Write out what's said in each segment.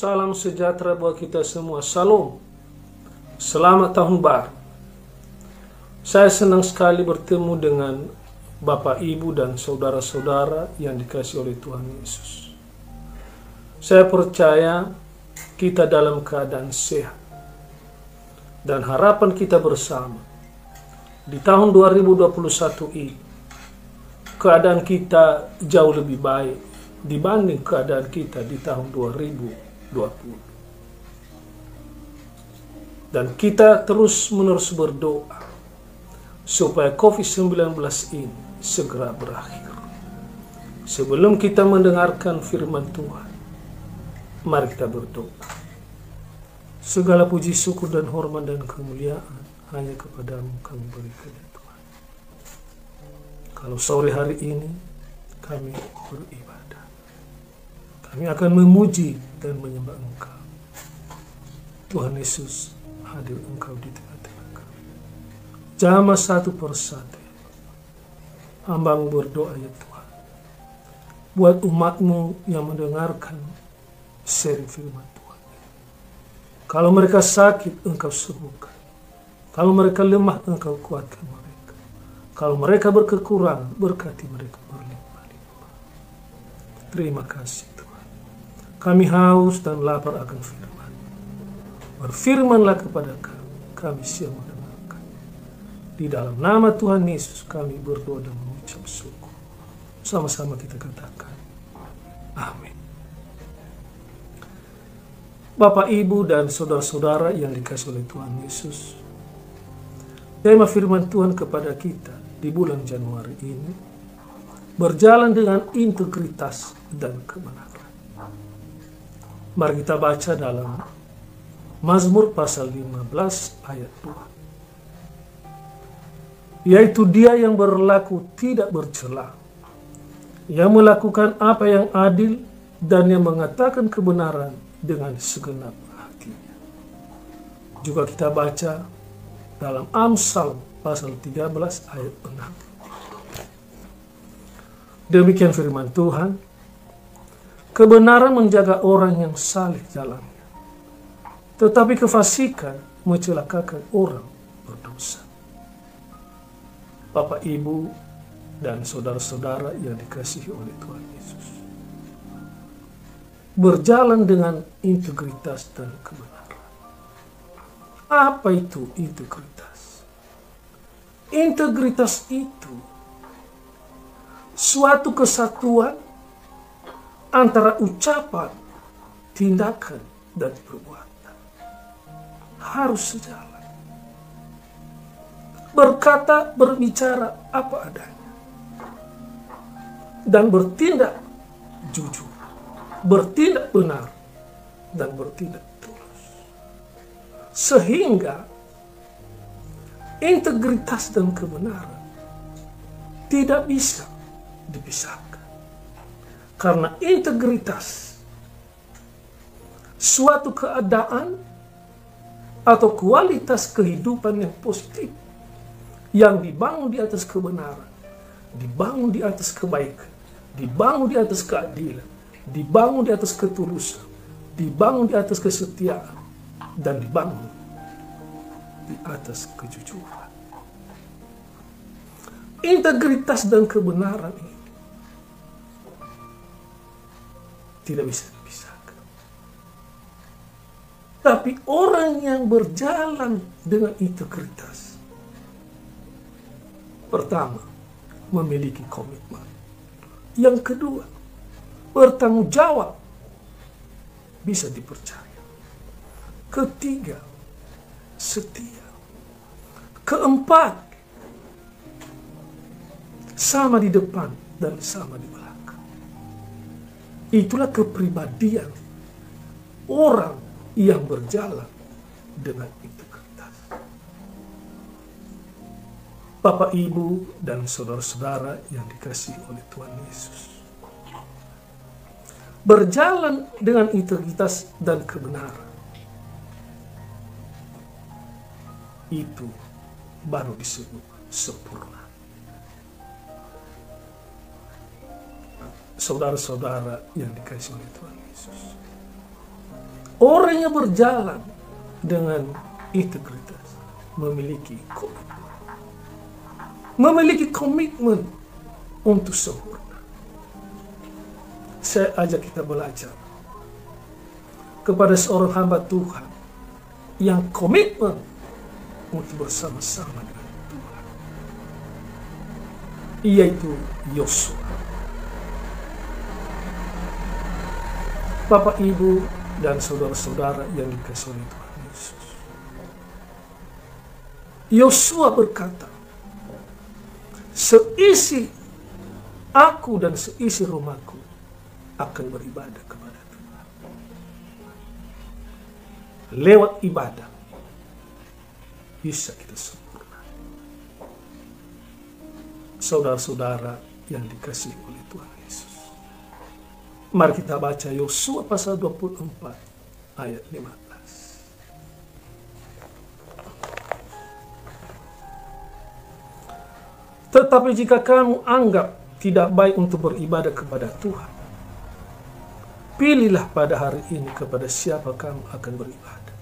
Salam sejahtera buat kita semua. Salam. Selamat tahun baru. Saya senang sekali bertemu dengan Bapak, Ibu, dan saudara-saudara yang dikasih oleh Tuhan Yesus. Saya percaya kita dalam keadaan sehat. Dan harapan kita bersama di tahun 2021 ini keadaan kita jauh lebih baik dibanding keadaan kita di tahun 2020. Dan kita terus menerus berdoa supaya COVID-19 ini segera berakhir. Sebelum kita mendengarkan firman Tuhan, mari kita berdoa. Segala puji syukur dan hormat dan kemuliaan hanya kepadamu kami berikan ya Tuhan. Kalau sore hari ini kami beribadah. Kami akan memuji dan menyembah Engkau. Tuhan Yesus hadir Engkau di tengah-tengah kami. Jama satu persatu. Hambamu berdoa ya Tuhan. Buat umatmu yang mendengarkan seri firman Tuhan. Kalau mereka sakit, Engkau sembuhkan. Kalau mereka lemah, Engkau kuatkan mereka. Kalau mereka berkekurangan, berkati mereka berlimpah-limpah. Terima kasih. Kami haus dan lapar akan firman. Berfirmanlah kepada kami, kami siap mendengarkan. Di dalam nama Tuhan Yesus kami berdoa dan mengucap syukur. Sama-sama kita katakan. Amin. Bapak, Ibu, dan saudara-saudara yang dikasih oleh Tuhan Yesus. Tema firman Tuhan kepada kita di bulan Januari ini berjalan dengan integritas dan kebenaran. Mari kita baca dalam Mazmur pasal 15 ayat 2. Yaitu dia yang berlaku tidak bercela, yang melakukan apa yang adil dan yang mengatakan kebenaran dengan segenap hatinya. Juga kita baca dalam Amsal pasal 13 ayat 6. Demikian firman Tuhan. Kebenaran menjaga orang yang saleh jalannya. Tetapi kefasikan mencelakakan orang berdosa. Bapak, Ibu, dan saudara-saudara yang dikasihi oleh Tuhan Yesus. Berjalan dengan integritas dan kebenaran. Apa itu integritas? Integritas itu suatu kesatuan antara ucapan, tindakan, dan perbuatan. Harus sejalan. Berkata, berbicara apa adanya. Dan bertindak jujur. Bertindak benar. Dan bertindak tulus. Sehingga integritas dan kebenaran tidak bisa dipisahkan. Karena integritas suatu keadaan atau kualitas kehidupan yang positif yang dibangun di atas kebenaran, dibangun di atas kebaikan, dibangun di atas keadilan, dibangun di atas ketulusan, dibangun di atas kesetiaan, dan dibangun di atas kejujuran. Integritas dan kebenaran ini tidak bisa dipisahkan. Tapi orang yang berjalan dengan integritas, pertama, memiliki komitmen. Yang kedua, bertanggung jawab, bisa dipercaya. Ketiga, setia. Keempat, sama di depan dan sama di belakang. Itulah kepribadian orang yang berjalan dengan integritas. Bapak, Ibu, dan saudara-saudara yang dikasih oleh Tuhan Yesus. Berjalan dengan integritas dan kebenaran. Itu baru disebut sempurna. Saudara-saudara yang dikasih oleh Tuhan Yesus. orang yang berjalan dengan integritas memiliki komitmen. Memiliki komitmen untuk sempurna. Saya ajak kita belajar kepada seorang hamba Tuhan yang komitmen untuk bersama-sama dengan Tuhan. Yaitu Yosua. Bapak, Ibu, dan saudara-saudara yang dikasih oleh Tuhan Yesus. Yosua berkata, seisi aku dan seisi rumahku akan beribadah kepada Tuhan. Lewat ibadah bisa kita sempurna. Saudara-saudara yang dikasih oleh Tuhan. Mari kita baca Yosua pasal 24 ayat 15. Tetapi jika kamu anggap tidak baik untuk beribadah kepada Tuhan, pilihlah pada hari ini kepada siapa kamu akan beribadah.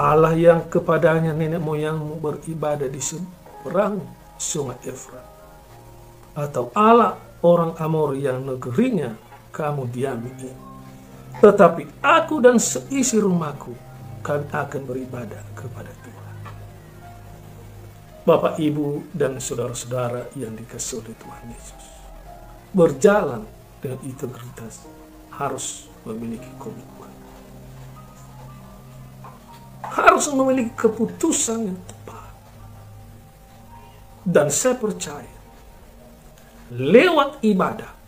Allah yang kepadanya nenek moyangmu beribadah di seberang sungai Efrat. Atau Allah orang Amor yang negerinya kamu diami. Tetapi aku dan seisi rumahku kami akan beribadah kepada Tuhan. Bapak, Ibu, dan saudara-saudara yang dikasih oleh Tuhan Yesus. Berjalan dengan integritas harus memiliki komitmen. Harus memiliki keputusan yang tepat. Dan saya percaya, lewat ibadah,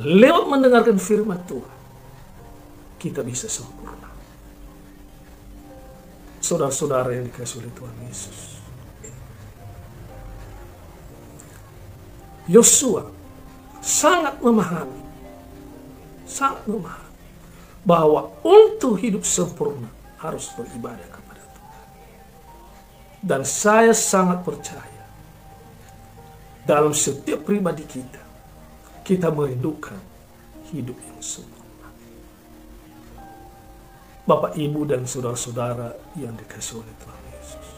lewat mendengarkan firman Tuhan, kita bisa sempurna saudara-saudara yang dikasih oleh Tuhan Yesus. Yosua sangat memahami, sangat memahami bahwa untuk hidup sempurna harus beribadah kepada Tuhan. Dan saya sangat percaya dalam setiap pribadi kita, kita merindukan hidup yang sempurna. Bapak, Ibu, dan saudara-saudara yang dikasih oleh Tuhan Yesus.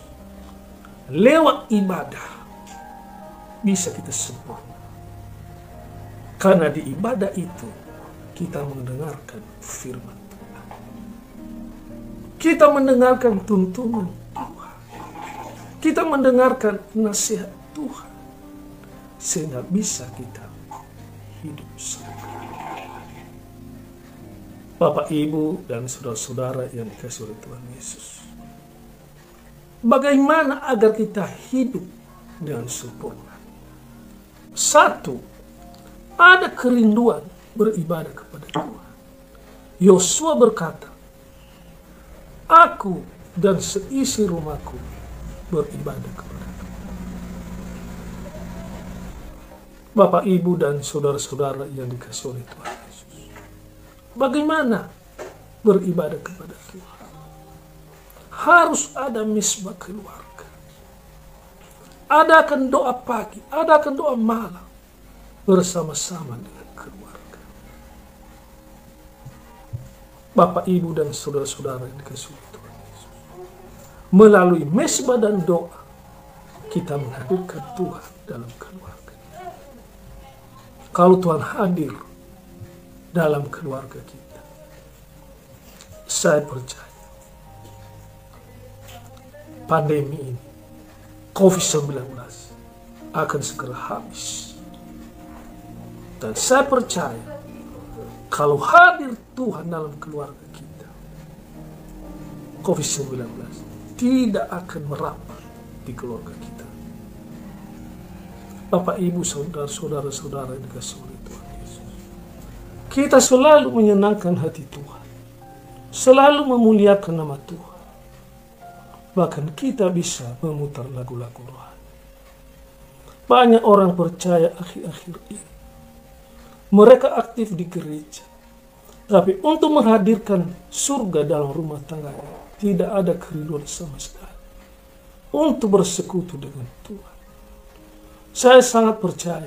Lewat ibadah bisa kita sempurna. Karena di ibadah itu kita mendengarkan firman Tuhan. Kita mendengarkan tuntunan Tuhan. Kita mendengarkan nasihat Tuhan. Sehingga bisa kita hidup. Bapak, Ibu, dan saudara-saudara yang dikasih oleh Tuhan Yesus. Bagaimana agar kita hidup dengan sempurna? Satu, ada kerinduan beribadah kepada Tuhan. Yosua berkata, Aku dan seisi rumahku beribadah kepada Tuhan. Bapak, Ibu, dan saudara-saudara yang dikasih oleh Tuhan. Bagaimana beribadah kepada Tuhan? Harus ada misbah keluarga. Adakan doa pagi, adakan doa malam bersama-sama dengan keluarga. Bapak, Ibu, dan saudara-saudara yang dikasih Tuhan Yesus. Melalui mesbah dan doa, kita menghadirkan Tuhan dalam keluarga. Kalau Tuhan hadir, dalam keluarga kita. Saya percaya pandemi ini, COVID-19 akan segera habis. Dan saya percaya kalau hadir Tuhan dalam keluarga kita, COVID-19 tidak akan merapat di keluarga kita. Bapak, Ibu, saudara-saudara, saudara yang dikasih oleh Tuhan. Kita selalu menyenangkan hati Tuhan. Selalu memuliakan nama Tuhan. Bahkan kita bisa memutar lagu-lagu rohani. Banyak orang percaya akhir-akhir ini. Mereka aktif di gereja. Tapi untuk menghadirkan surga dalam rumah tangga tidak ada kerinduan sama sekali. Untuk bersekutu dengan Tuhan. Saya sangat percaya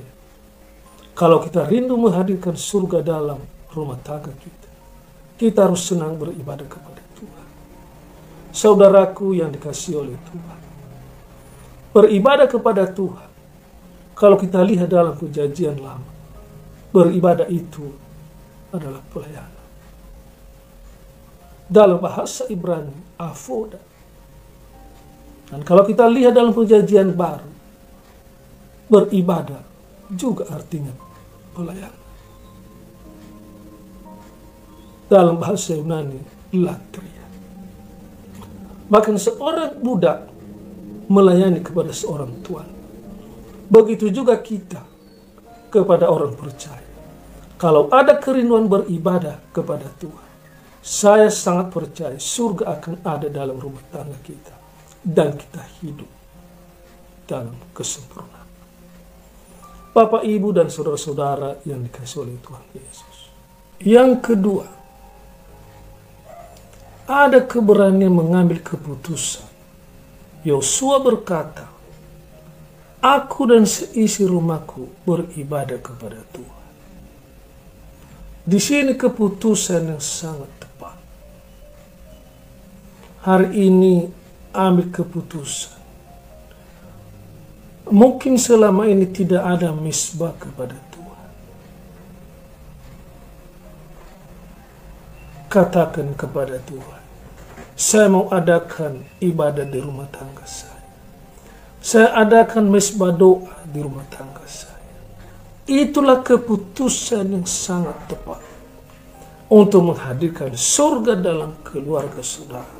kalau kita rindu menghadirkan surga dalam rumah tangga kita, kita harus senang beribadah kepada Tuhan. Saudaraku yang dikasih oleh Tuhan. Beribadah kepada Tuhan. Kalau kita lihat dalam perjanjian lama, beribadah itu adalah pelayanan. Dalam bahasa Ibrani, avoda. Dan kalau kita lihat dalam perjanjian baru, beribadah juga artinya pelayanan. Dalam bahasa Yunani, latria. Bahkan seorang budak melayani kepada seorang tuan. Begitu juga kita kepada orang percaya. Kalau ada kerinduan beribadah kepada Tuhan, saya sangat percaya surga akan ada dalam rumah tangga kita dan kita hidup dalam kesempurnaan. Bapak, Ibu, dan saudara-saudara yang dikasih oleh Tuhan Yesus. Yang kedua, ada keberanian mengambil keputusan. Yosua berkata, Aku dan seisi rumahku beribadah kepada Tuhan. Di sini keputusan yang sangat tepat. Hari ini ambil keputusan. Mungkin selama ini tidak ada misbah kepada Tuhan. Katakan kepada Tuhan, saya mau adakan ibadah di rumah tangga saya. Saya adakan mesbah doa di rumah tangga saya. Itulah keputusan yang sangat tepat untuk menghadirkan surga dalam keluarga saudara.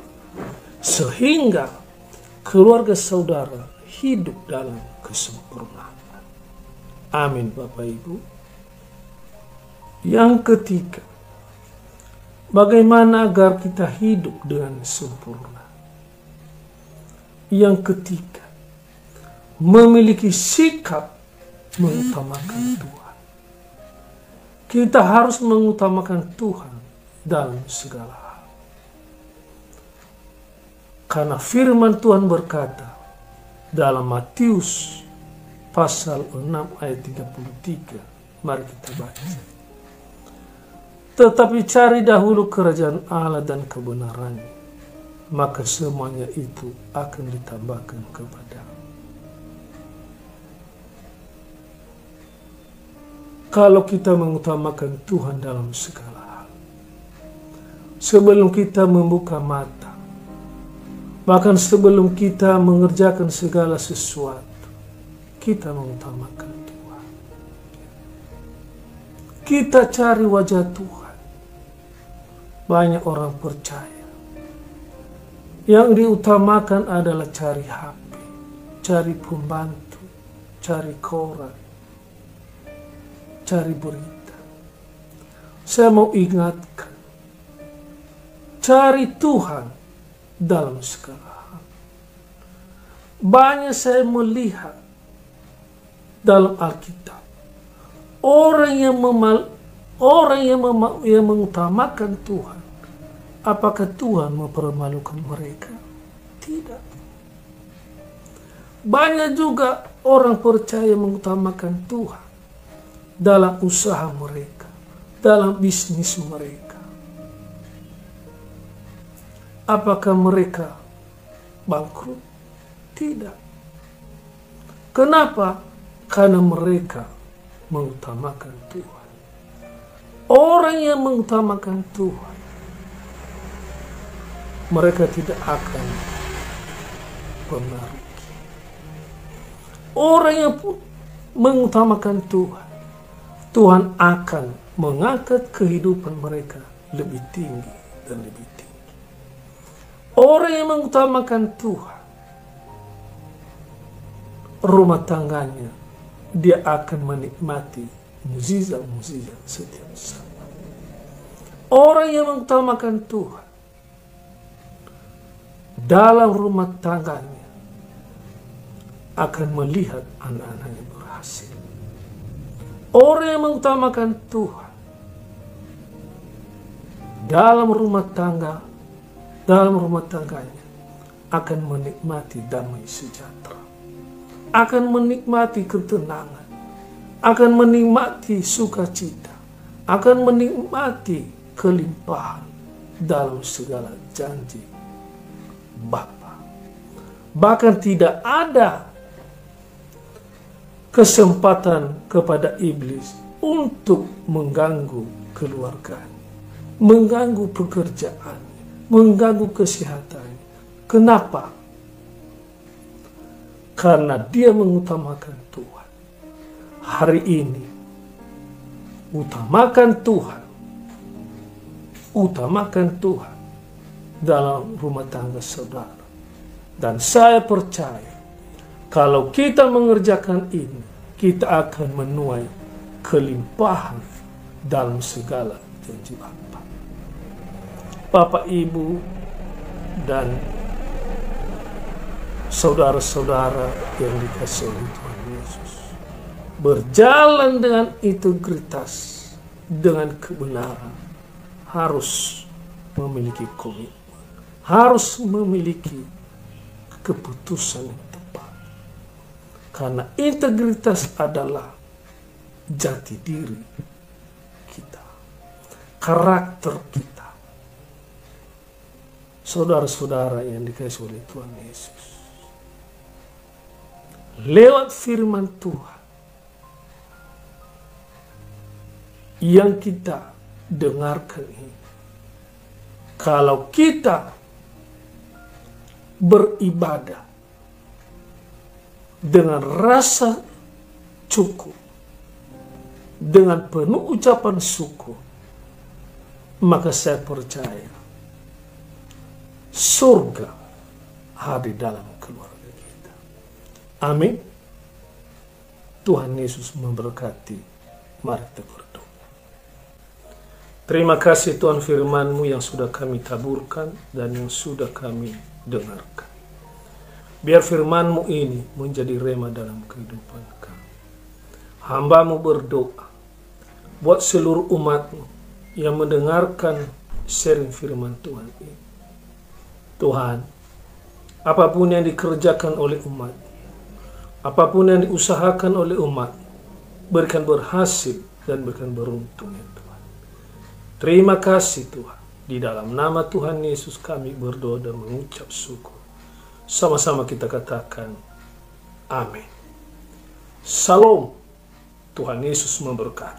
Sehingga keluarga saudara hidup dalam kesempurnaan. Amin Bapak Ibu. Yang ketiga, bagaimana agar kita hidup dengan sempurna? Yang ketiga, memiliki sikap mengutamakan Tuhan. Kita harus mengutamakan Tuhan dalam segala hal. Karena firman Tuhan berkata dalam Matius pasal 6 ayat 33. Mari kita baca. Tetapi cari dahulu kerajaan Allah dan kebenarannya, maka semuanya itu akan ditambahkan kepada kalau kita mengutamakan Tuhan dalam segala hal. Sebelum kita membuka mata, bahkan sebelum kita mengerjakan segala sesuatu, kita mengutamakan Tuhan. Kita cari wajah Tuhan. Banyak orang percaya. Yang diutamakan adalah cari HP, cari pembantu, cari koran, cari berita. Saya mau ingatkan, cari Tuhan dalam segala hal. Banyak saya melihat dalam Alkitab orang yang memal orang yang, mem yang mengutamakan Tuhan. Apakah Tuhan mempermalukan mereka? Tidak. Banyak juga orang percaya mengutamakan Tuhan dalam usaha mereka, dalam bisnis mereka. Apakah mereka bangkrut? Tidak. Kenapa? Karena mereka mengutamakan Tuhan. Orang yang mengutamakan Tuhan, mereka tidak akan pernah Orang yang mengutamakan Tuhan, Tuhan akan mengangkat kehidupan mereka lebih tinggi dan lebih tinggi. Orang yang mengutamakan Tuhan, rumah tangganya, dia akan menikmati muzizat-muzizat setiap saat. Orang yang mengutamakan Tuhan, dalam rumah tangganya, akan melihat anak-anaknya berhasil. Orang yang mengutamakan Tuhan dalam rumah tangga, dalam rumah tangganya akan menikmati damai sejahtera, akan menikmati ketenangan, akan menikmati sukacita, akan menikmati kelimpahan dalam segala janji Bapa. Bahkan tidak ada kesempatan kepada iblis untuk mengganggu keluarga, mengganggu pekerjaan, mengganggu kesehatan. Kenapa? Karena dia mengutamakan Tuhan. Hari ini, utamakan Tuhan. Utamakan Tuhan dalam rumah tangga saudara. Dan saya percaya, kalau kita mengerjakan ini, kita akan menuai kelimpahan dalam segala janji Bapa. Bapak, Ibu, dan saudara-saudara yang dikasih oleh Tuhan Yesus. Berjalan dengan integritas, dengan kebenaran, harus memiliki komitmen, harus memiliki keputusan yang tepat. Karena integritas adalah jati diri kita, karakter kita. Saudara-saudara yang dikasih oleh Tuhan Yesus lewat firman Tuhan yang kita dengarkan ini. Kalau kita beribadah dengan rasa cukup, dengan penuh ucapan syukur, maka saya percaya surga hadir dalam keluarga. Amin. Tuhan Yesus memberkati. Mari kita berdoa. Terima kasih Tuhan firman-Mu yang sudah kami taburkan dan yang sudah kami dengarkan. Biar firman-Mu ini menjadi rema dalam kehidupan kami. Hamba-Mu berdoa buat seluruh umat-Mu yang mendengarkan sharing firman Tuhan ini. Tuhan, apa pun yang dikerjakan oleh umat apa pun yang diusahakan oleh umat berikan berhasil dan berikan beruntung ya Tuhan. Terima kasih Tuhan. Di dalam nama Tuhan Yesus kami berdoa dan mengucap syukur. Sama-sama kita katakan amin. Salam. Tuhan Yesus memberkati.